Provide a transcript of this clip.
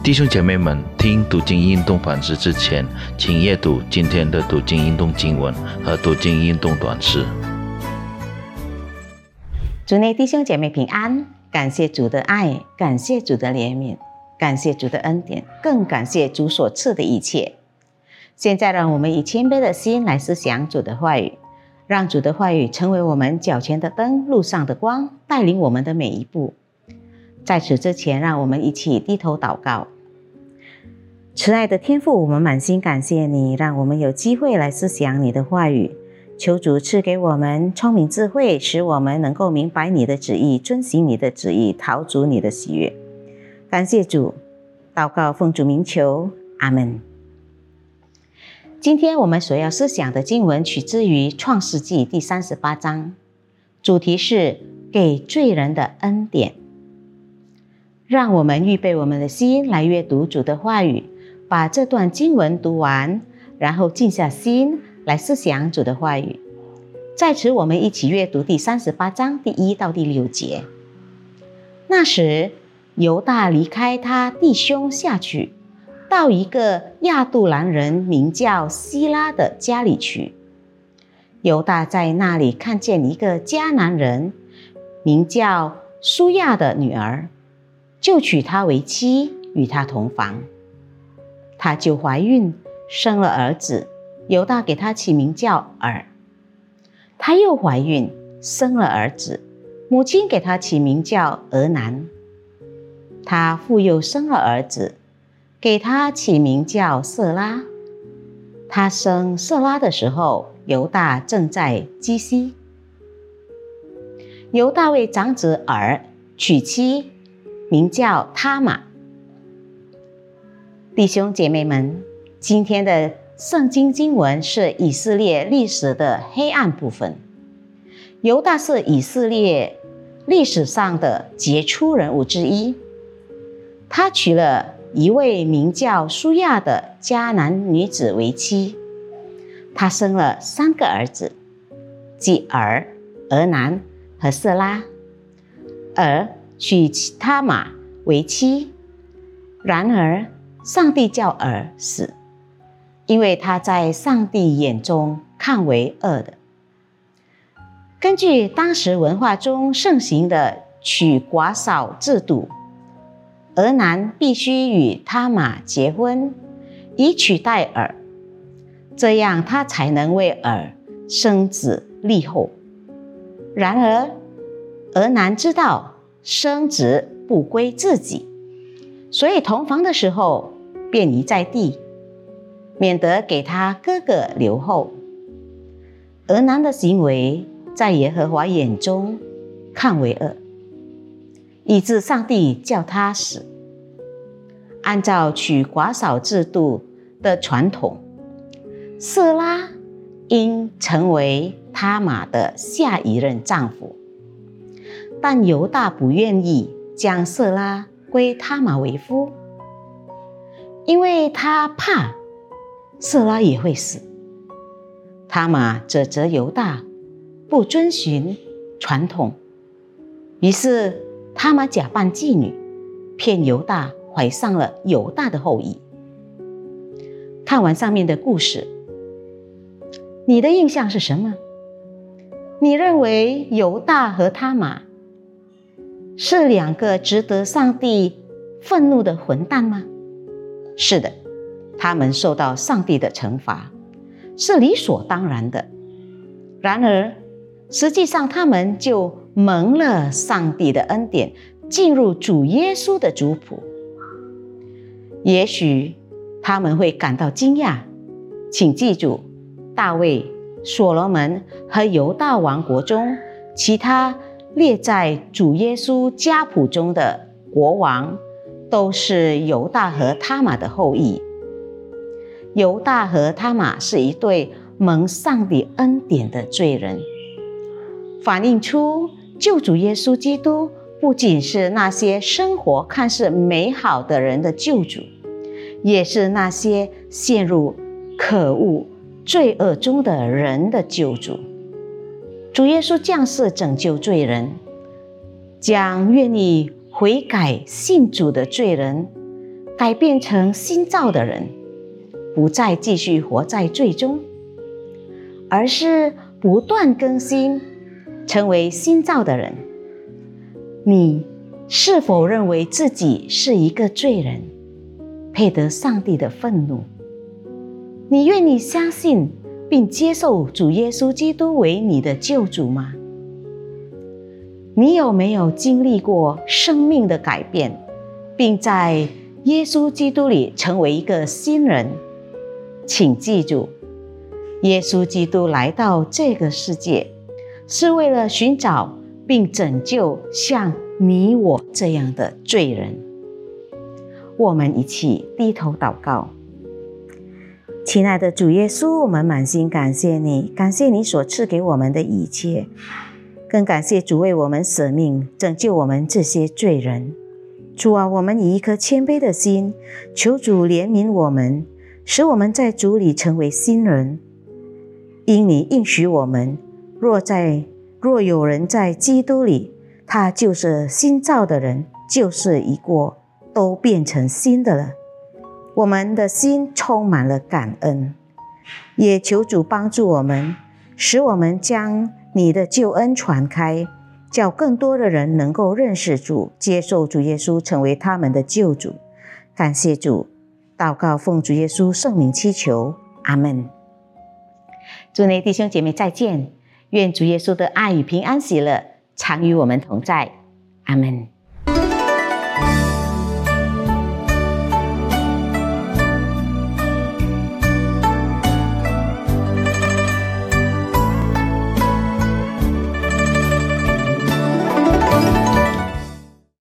弟兄姐妹们，听读经运动反思之前，请阅读今天的读经运动经文和读经运动短诗。主内弟兄姐妹平安，感谢主的爱，感谢主的怜悯，感谢主的恩典，更感谢主所赐的一切。现在，让我们以谦卑的心来思想主的话语，让主的话语成为我们脚前的灯，路上的光，带领我们的每一步。在此之前，让我们一起低头祷告。慈爱的天父，我们满心感谢你，让我们有机会来思想你的话语。求主赐给我们聪明智慧，使我们能够明白你的旨意，遵行你的旨意，逃足你的喜悦。感谢主，祷告奉主名求，阿门。今天我们所要思想的经文取自于创世纪第三十八章，主题是给罪人的恩典。让我们预备我们的心来阅读主的话语，把这段经文读完，然后静下心来思想主的话语。在此，我们一起阅读第三十八章第一到第六节。那时，犹大离开他弟兄下去，到一个亚杜兰人名叫希拉的家里去。犹大在那里看见一个迦南人，名叫苏亚的女儿。就娶她为妻，与她同房。她就怀孕，生了儿子。犹大给他起名叫尔。她又怀孕，生了儿子，母亲给他起名叫俄南。她复又生了儿子，给他起名叫色拉。他生色拉的时候，犹大正在基西。犹大为长子尔娶妻。名叫他玛，弟兄姐妹们，今天的圣经经文是以色列历史的黑暗部分。犹大是以色列历史上的杰出人物之一，他娶了一位名叫舒亚的迦南女子为妻，他生了三个儿子，即儿、儿南和色拉，而。娶他玛为妻，然而上帝叫尔死，因为他在上帝眼中看为恶的。根据当时文化中盛行的娶寡嫂制度，儿男必须与他玛结婚，以取代尔，这样他才能为尔生子立后。然而，儿男知道。生子不归自己，所以同房的时候便移在地，免得给他哥哥留后。而男的行为在耶和华眼中看为恶，以致上帝叫他死。按照娶寡嫂制度的传统，色拉应成为他玛的下一任丈夫。但犹大不愿意将色拉归他玛为夫，因为他怕色拉也会死。他玛则责犹大不遵循传统，于是他玛假扮妓女，骗犹大怀上了犹大的后裔。看完上面的故事，你的印象是什么？你认为犹大和他玛？是两个值得上帝愤怒的混蛋吗？是的，他们受到上帝的惩罚，是理所当然的。然而，实际上他们就蒙了上帝的恩典，进入主耶稣的族谱。也许他们会感到惊讶，请记住，大卫、所罗门和犹大王国中其他。列在主耶稣家谱中的国王，都是犹大和他玛的后裔。犹大和他玛是一对蒙上帝恩典的罪人，反映出救主耶稣基督不仅是那些生活看似美好的人的救主，也是那些陷入可恶罪恶中的人的救主。主耶稣降世拯救罪人，将愿意悔改信主的罪人改变成新造的人，不再继续活在罪中，而是不断更新，成为新造的人。你是否认为自己是一个罪人，配得上帝的愤怒？你愿意相信并接受主耶稣基督为你的救主吗？你有没有经历过生命的改变，并在？耶稣基督里成为一个新人，请记住，耶稣基督来到这个世界，是为了寻找并拯救像你我这样的罪人。我们一起低头祷告，亲爱的主耶稣，我们满心感谢你，感谢你所赐给我们的一切，更感谢主为我们舍命，拯救我们这些罪人。主啊，我们以一颗谦卑的心，求主怜悯我们，使我们在主里成为新人。因你应许我们，若在若有人在基督里，他就是新造的人，旧事已过，都变成新的了。我们的心充满了感恩，也求主帮助我们，使我们将你的救恩传开。叫更多的人能够认识主，接受主耶稣成为他们的救主。感谢主，祷告奉主耶稣圣名祈求，阿门。祝内弟兄姐妹再见，愿主耶稣的爱与平安喜乐常与我们同在，阿门。